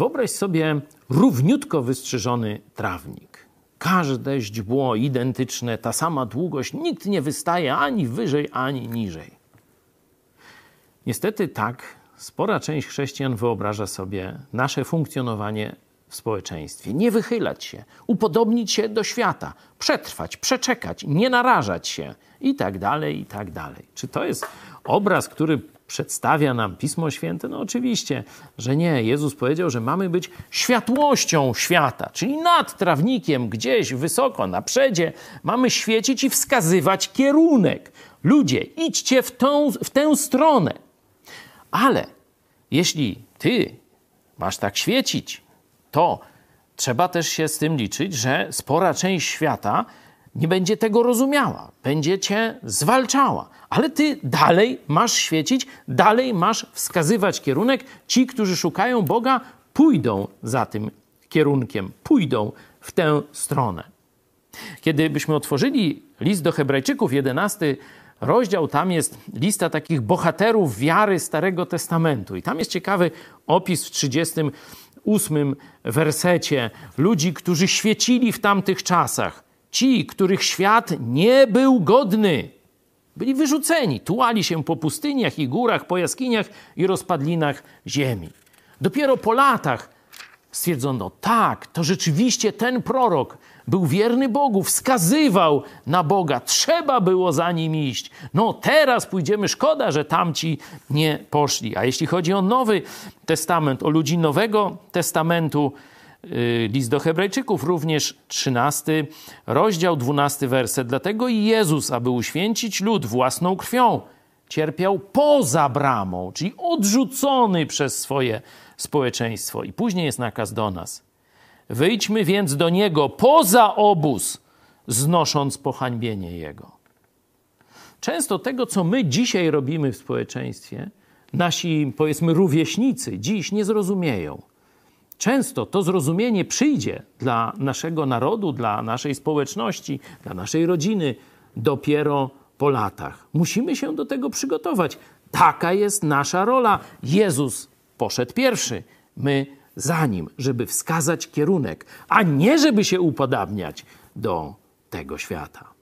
Wyobraź sobie równiutko wystrzyżony trawnik. Każde źdźbło identyczne, ta sama długość, nikt nie wystaje ani wyżej, ani niżej. Niestety tak spora część chrześcijan wyobraża sobie nasze funkcjonowanie w społeczeństwie. Nie wychylać się, upodobnić się do świata, przetrwać, przeczekać, nie narażać się i tak dalej, i tak dalej. Czy to jest obraz, który przedstawia nam Pismo Święte? No oczywiście, że nie. Jezus powiedział, że mamy być światłością świata, czyli nad trawnikiem, gdzieś wysoko, na przedzie, mamy świecić i wskazywać kierunek. Ludzie, idźcie w, tą, w tę stronę. Ale jeśli ty masz tak świecić, to trzeba też się z tym liczyć, że spora część świata nie będzie tego rozumiała, będzie cię zwalczała. Ale ty dalej masz świecić, dalej masz wskazywać kierunek. Ci, którzy szukają Boga, pójdą za tym kierunkiem, pójdą w tę stronę. Kiedy byśmy otworzyli list do Hebrajczyków, 11 rozdział, tam jest lista takich bohaterów wiary Starego Testamentu. I tam jest ciekawy opis w 38 wersecie ludzi, którzy świecili w tamtych czasach. Ci, których świat nie był godny. Byli wyrzuceni, tułali się po pustyniach i górach, po jaskiniach i rozpadlinach ziemi. Dopiero po latach stwierdzono, tak, to rzeczywiście ten prorok był wierny Bogu, wskazywał na Boga, trzeba było za nim iść. No teraz pójdziemy, szkoda, że tamci nie poszli. A jeśli chodzi o Nowy Testament, o ludzi Nowego Testamentu, list do Hebrajczyków, również 13 rozdział, 12 werset. Dlatego Jezus, aby uświęcić lud własną krwią, cierpiał poza bramą, czyli odrzucony przez swoje społeczeństwo. I później jest nakaz do nas. Wyjdźmy więc do Niego poza obóz, znosząc pohańbienie Jego. Często tego, co my dzisiaj robimy w społeczeństwie, nasi, powiedzmy, rówieśnicy dziś nie zrozumieją. Często to zrozumienie przyjdzie dla naszego narodu, dla naszej społeczności, dla naszej rodziny dopiero po latach. Musimy się do tego przygotować. Taka jest nasza rola. Jezus poszedł pierwszy, my za nim, żeby wskazać kierunek, a nie żeby się upodabniać do tego świata.